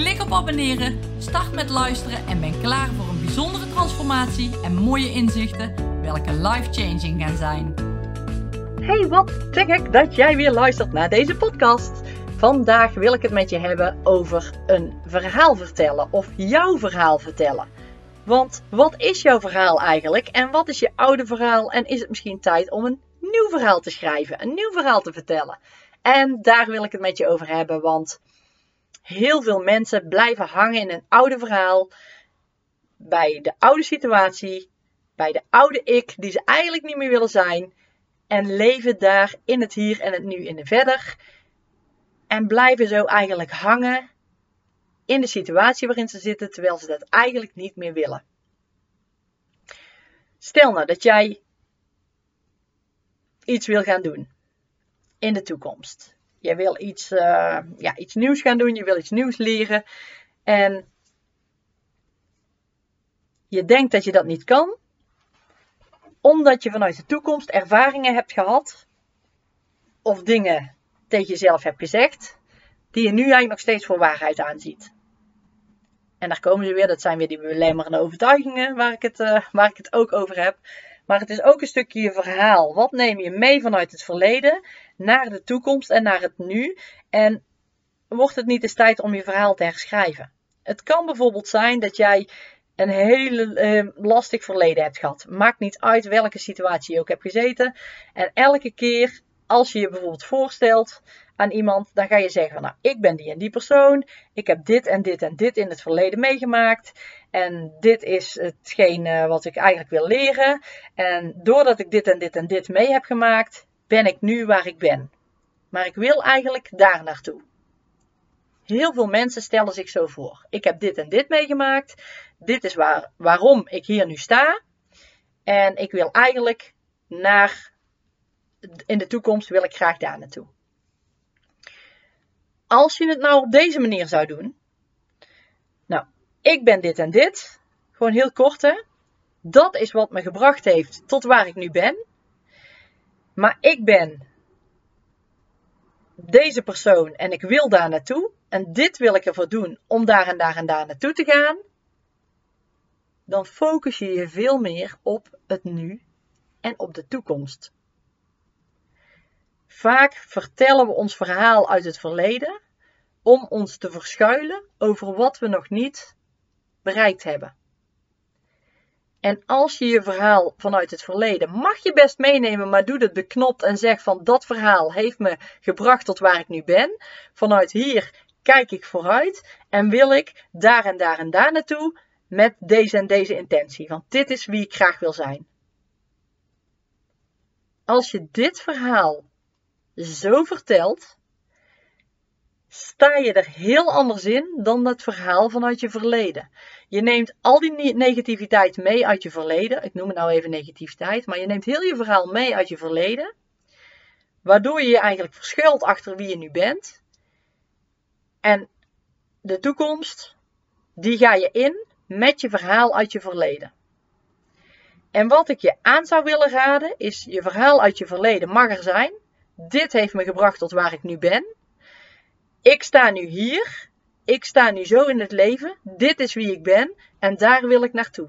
Klik op abonneren, start met luisteren en ben klaar voor een bijzondere transformatie en mooie inzichten, welke life-changing gaan zijn. Hey, wat te gek dat jij weer luistert naar deze podcast. Vandaag wil ik het met je hebben over een verhaal vertellen of jouw verhaal vertellen. Want wat is jouw verhaal eigenlijk en wat is je oude verhaal en is het misschien tijd om een nieuw verhaal te schrijven, een nieuw verhaal te vertellen? En daar wil ik het met je over hebben, want heel veel mensen blijven hangen in een oude verhaal, bij de oude situatie, bij de oude ik die ze eigenlijk niet meer willen zijn en leven daar in het hier en het nu in de verder en blijven zo eigenlijk hangen in de situatie waarin ze zitten terwijl ze dat eigenlijk niet meer willen. Stel nou dat jij iets wil gaan doen in de toekomst. Je wil iets, uh, ja, iets nieuws gaan doen, je wil iets nieuws leren. En je denkt dat je dat niet kan, omdat je vanuit de toekomst ervaringen hebt gehad, of dingen tegen jezelf hebt gezegd, die je nu eigenlijk nog steeds voor waarheid aanziet. En daar komen ze weer, dat zijn weer die belemmerende overtuigingen waar ik, het, uh, waar ik het ook over heb. Maar het is ook een stukje je verhaal. Wat neem je mee vanuit het verleden naar de toekomst en naar het nu? En wordt het niet eens tijd om je verhaal te herschrijven? Het kan bijvoorbeeld zijn dat jij een hele eh, lastig verleden hebt gehad. Maakt niet uit welke situatie je ook hebt gezeten. En elke keer als je je bijvoorbeeld voorstelt aan iemand, dan ga je zeggen van nou, ik ben die en die persoon. Ik heb dit en dit en dit in het verleden meegemaakt. En dit is hetgeen wat ik eigenlijk wil leren. En doordat ik dit en dit en dit mee heb gemaakt, ben ik nu waar ik ben. Maar ik wil eigenlijk daar naartoe. Heel veel mensen stellen zich zo voor. Ik heb dit en dit meegemaakt. Dit is waar, waarom ik hier nu sta. En ik wil eigenlijk naar. In de toekomst wil ik graag daar naartoe. Als je het nou op deze manier zou doen. Ik ben dit en dit. Gewoon heel kort hè. Dat is wat me gebracht heeft tot waar ik nu ben. Maar ik ben deze persoon en ik wil daar naartoe. En dit wil ik ervoor doen om daar en daar en daar naartoe te gaan. Dan focus je je veel meer op het nu en op de toekomst. Vaak vertellen we ons verhaal uit het verleden om ons te verschuilen over wat we nog niet bereikt hebben. En als je je verhaal vanuit het verleden mag je best meenemen, maar doe het beknopt en zeg van dat verhaal heeft me gebracht tot waar ik nu ben. Vanuit hier kijk ik vooruit en wil ik daar en daar en daar naartoe met deze en deze intentie. Want dit is wie ik graag wil zijn. Als je dit verhaal zo vertelt, sta je er heel anders in dan dat verhaal vanuit je verleden. Je neemt al die negativiteit mee uit je verleden. Ik noem het nou even negativiteit, maar je neemt heel je verhaal mee uit je verleden. Waardoor je je eigenlijk verschuilt achter wie je nu bent. En de toekomst, die ga je in met je verhaal uit je verleden. En wat ik je aan zou willen raden, is je verhaal uit je verleden mag er zijn. Dit heeft me gebracht tot waar ik nu ben. Ik sta nu hier. Ik sta nu zo in het leven. Dit is wie ik ben. En daar wil ik naartoe.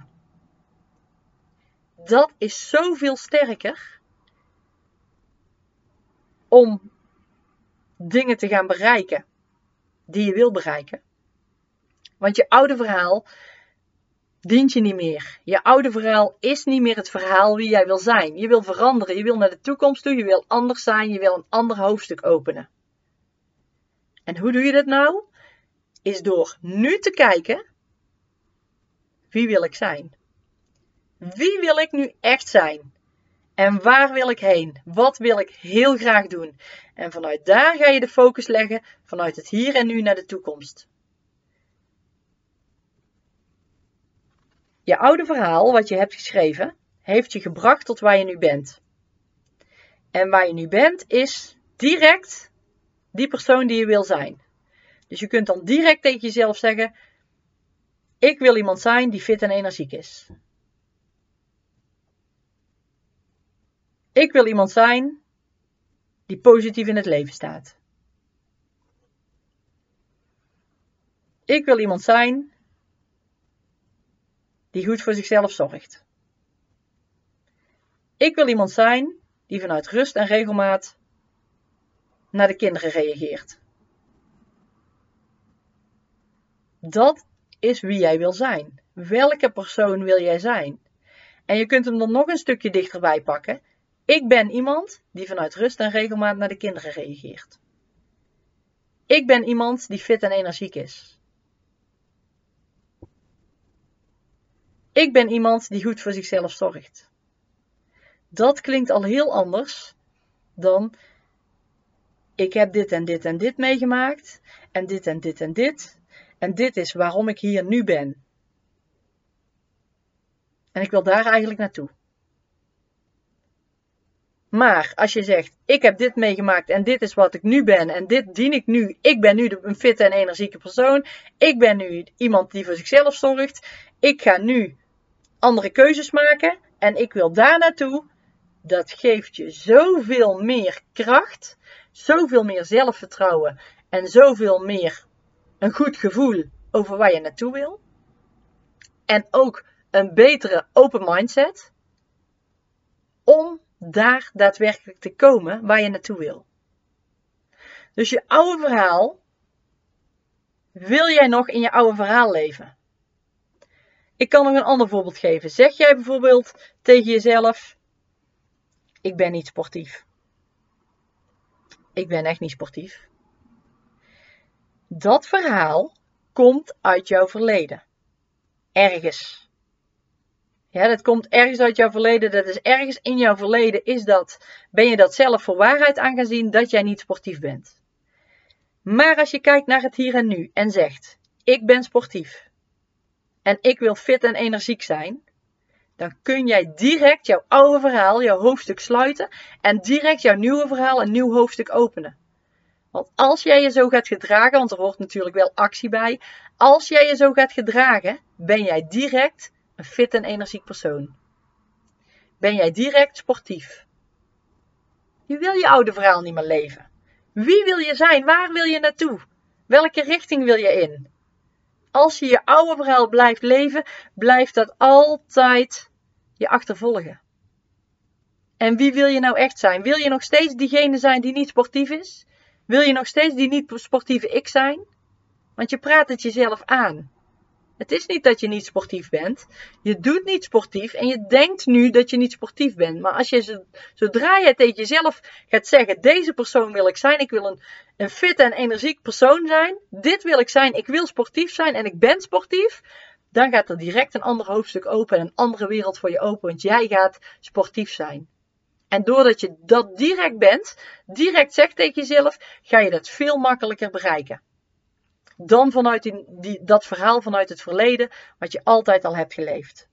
Dat is zoveel sterker om dingen te gaan bereiken die je wil bereiken. Want je oude verhaal dient je niet meer. Je oude verhaal is niet meer het verhaal wie jij wil zijn. Je wil veranderen, je wil naar de toekomst toe, je wil anders zijn, je wil een ander hoofdstuk openen. En hoe doe je dat nou? Is door nu te kijken, wie wil ik zijn? Wie wil ik nu echt zijn? En waar wil ik heen? Wat wil ik heel graag doen? En vanuit daar ga je de focus leggen, vanuit het hier en nu naar de toekomst. Je oude verhaal, wat je hebt geschreven, heeft je gebracht tot waar je nu bent. En waar je nu bent is direct die persoon die je wil zijn. Dus je kunt dan direct tegen jezelf zeggen: Ik wil iemand zijn die fit en energiek is. Ik wil iemand zijn die positief in het leven staat. Ik wil iemand zijn die goed voor zichzelf zorgt. Ik wil iemand zijn die vanuit rust en regelmaat naar de kinderen reageert. Dat is wie jij wil zijn. Welke persoon wil jij zijn? En je kunt hem dan nog een stukje dichterbij pakken. Ik ben iemand die vanuit rust en regelmaat naar de kinderen reageert. Ik ben iemand die fit en energiek is. Ik ben iemand die goed voor zichzelf zorgt. Dat klinkt al heel anders dan ik heb dit en dit en dit meegemaakt en dit en dit en dit en dit is waarom ik hier nu ben. En ik wil daar eigenlijk naartoe. Maar als je zegt, ik heb dit meegemaakt en dit is wat ik nu ben en dit dien ik nu. Ik ben nu een fitte en energieke persoon. Ik ben nu iemand die voor zichzelf zorgt. Ik ga nu andere keuzes maken en ik wil daar naartoe. Dat geeft je zoveel meer kracht, zoveel meer zelfvertrouwen en zoveel meer een goed gevoel over waar je naartoe wil. En ook een betere open mindset om daar daadwerkelijk te komen waar je naartoe wil. Dus je oude verhaal, wil jij nog in je oude verhaal leven? Ik kan nog een ander voorbeeld geven. Zeg jij bijvoorbeeld tegen jezelf: Ik ben niet sportief. Ik ben echt niet sportief. Dat verhaal komt uit jouw verleden. Ergens. Ja, dat komt ergens uit jouw verleden. Dat is ergens in jouw verleden. Is dat, ben je dat zelf voor waarheid aan gaan zien dat jij niet sportief bent. Maar als je kijkt naar het hier en nu en zegt: Ik ben sportief en ik wil fit en energiek zijn, dan kun jij direct jouw oude verhaal, jouw hoofdstuk sluiten en direct jouw nieuwe verhaal, een nieuw hoofdstuk openen. Want als jij je zo gaat gedragen, want er hoort natuurlijk wel actie bij, als jij je zo gaat gedragen, ben jij direct een fit en energiek persoon. Ben jij direct sportief. Je wil je oude verhaal niet meer leven. Wie wil je zijn? Waar wil je naartoe? Welke richting wil je in? Als je je oude verhaal blijft leven, blijft dat altijd je achtervolgen. En wie wil je nou echt zijn? Wil je nog steeds diegene zijn die niet sportief is? Wil je nog steeds die niet sportieve ik zijn? Want je praat het jezelf aan. Het is niet dat je niet sportief bent. Je doet niet sportief en je denkt nu dat je niet sportief bent. Maar als je zodra je tegen jezelf gaat zeggen: deze persoon wil ik zijn, ik wil een, een fit en energiek persoon zijn. Dit wil ik zijn, ik wil sportief zijn en ik ben sportief. Dan gaat er direct een ander hoofdstuk open en een andere wereld voor je open, want jij gaat sportief zijn. En doordat je dat direct bent, direct zegt tegen jezelf, ga je dat veel makkelijker bereiken dan vanuit die, dat verhaal vanuit het verleden, wat je altijd al hebt geleefd.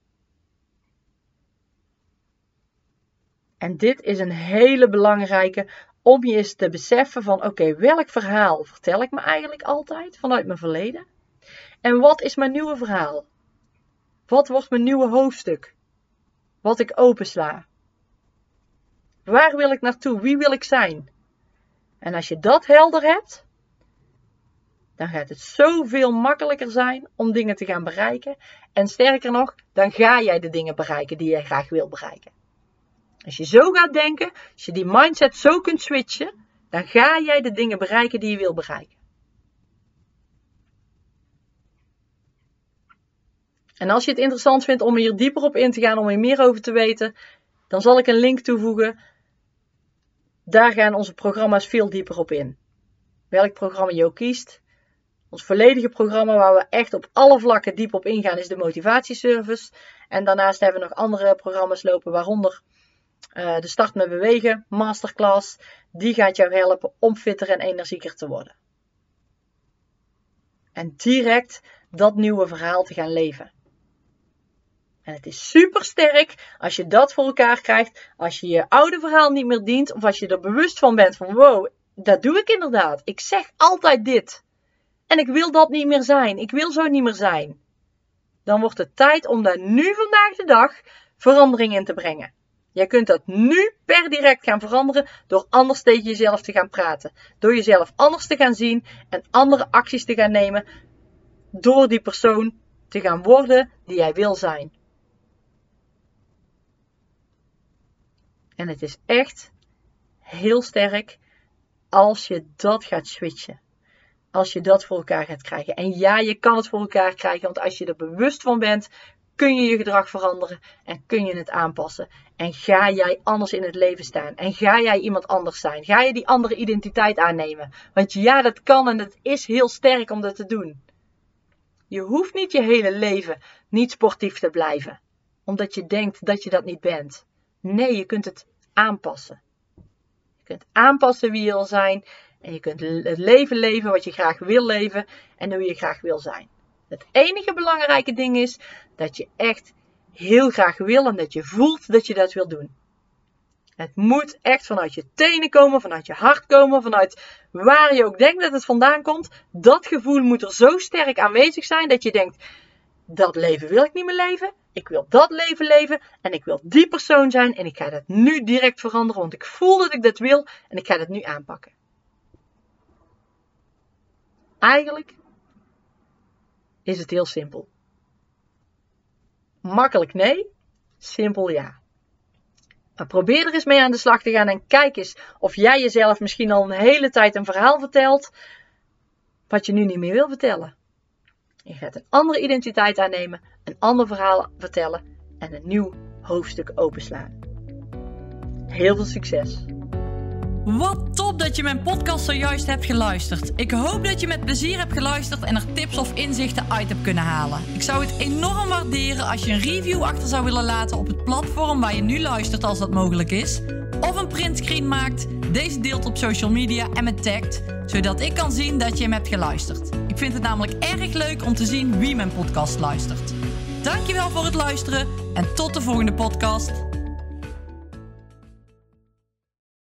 En dit is een hele belangrijke om je eens te beseffen van oké, welk verhaal vertel ik me eigenlijk altijd vanuit mijn verleden? En wat is mijn nieuwe verhaal? Wat wordt mijn nieuwe hoofdstuk? Wat ik opensla? Waar wil ik naartoe? Wie wil ik zijn? En als je dat helder hebt, dan gaat het zoveel makkelijker zijn om dingen te gaan bereiken. En sterker nog, dan ga jij de dingen bereiken die jij graag wil bereiken. Als je zo gaat denken, als je die mindset zo kunt switchen, dan ga jij de dingen bereiken die je wil bereiken. En als je het interessant vindt om hier dieper op in te gaan, om hier meer over te weten, dan zal ik een link toevoegen. Daar gaan onze programma's veel dieper op in. Welk programma je ook kiest, ons volledige programma waar we echt op alle vlakken diep op ingaan is de motivatieservice. En daarnaast hebben we nog andere programma's lopen, waaronder uh, de Start met Bewegen Masterclass. Die gaat jou helpen om fitter en energieker te worden. En direct dat nieuwe verhaal te gaan leven. En het is super sterk als je dat voor elkaar krijgt. Als je je oude verhaal niet meer dient. Of als je er bewust van bent van wow, dat doe ik inderdaad. Ik zeg altijd dit. En ik wil dat niet meer zijn. Ik wil zo niet meer zijn. Dan wordt het tijd om daar nu vandaag de dag verandering in te brengen. Jij kunt dat nu per direct gaan veranderen door anders tegen jezelf te gaan praten. Door jezelf anders te gaan zien en andere acties te gaan nemen. Door die persoon te gaan worden die jij wil zijn. En het is echt heel sterk als je dat gaat switchen. Als je dat voor elkaar gaat krijgen. En ja, je kan het voor elkaar krijgen, want als je er bewust van bent, kun je je gedrag veranderen en kun je het aanpassen. En ga jij anders in het leven staan? En ga jij iemand anders zijn? Ga je die andere identiteit aannemen? Want ja, dat kan en het is heel sterk om dat te doen. Je hoeft niet je hele leven niet sportief te blijven, omdat je denkt dat je dat niet bent. Nee, je kunt het aanpassen. Je kunt aanpassen wie je wil zijn en je kunt het leven leven wat je graag wil leven en hoe je graag wil zijn. Het enige belangrijke ding is dat je echt heel graag wil en dat je voelt dat je dat wil doen. Het moet echt vanuit je tenen komen, vanuit je hart komen, vanuit waar je ook denkt dat het vandaan komt. Dat gevoel moet er zo sterk aanwezig zijn dat je denkt: dat leven wil ik niet meer leven. Ik wil dat leven leven en ik wil die persoon zijn en ik ga dat nu direct veranderen, want ik voel dat ik dat wil en ik ga dat nu aanpakken. Eigenlijk is het heel simpel. Makkelijk nee, simpel ja. Maar probeer er eens mee aan de slag te gaan en kijk eens of jij jezelf misschien al een hele tijd een verhaal vertelt wat je nu niet meer wil vertellen. Je gaat een andere identiteit aannemen, een ander verhaal vertellen en een nieuw hoofdstuk openslaan. Heel veel succes! Wat top dat je mijn podcast zojuist hebt geluisterd. Ik hoop dat je met plezier hebt geluisterd en er tips of inzichten uit hebt kunnen halen. Ik zou het enorm waarderen als je een review achter zou willen laten op het platform waar je nu luistert als dat mogelijk is. Of een printscreen maakt, deze deelt op social media en me tagt, zodat ik kan zien dat je hem hebt geluisterd. Ik vind het namelijk erg leuk om te zien wie mijn podcast luistert. Dankjewel voor het luisteren en tot de volgende podcast.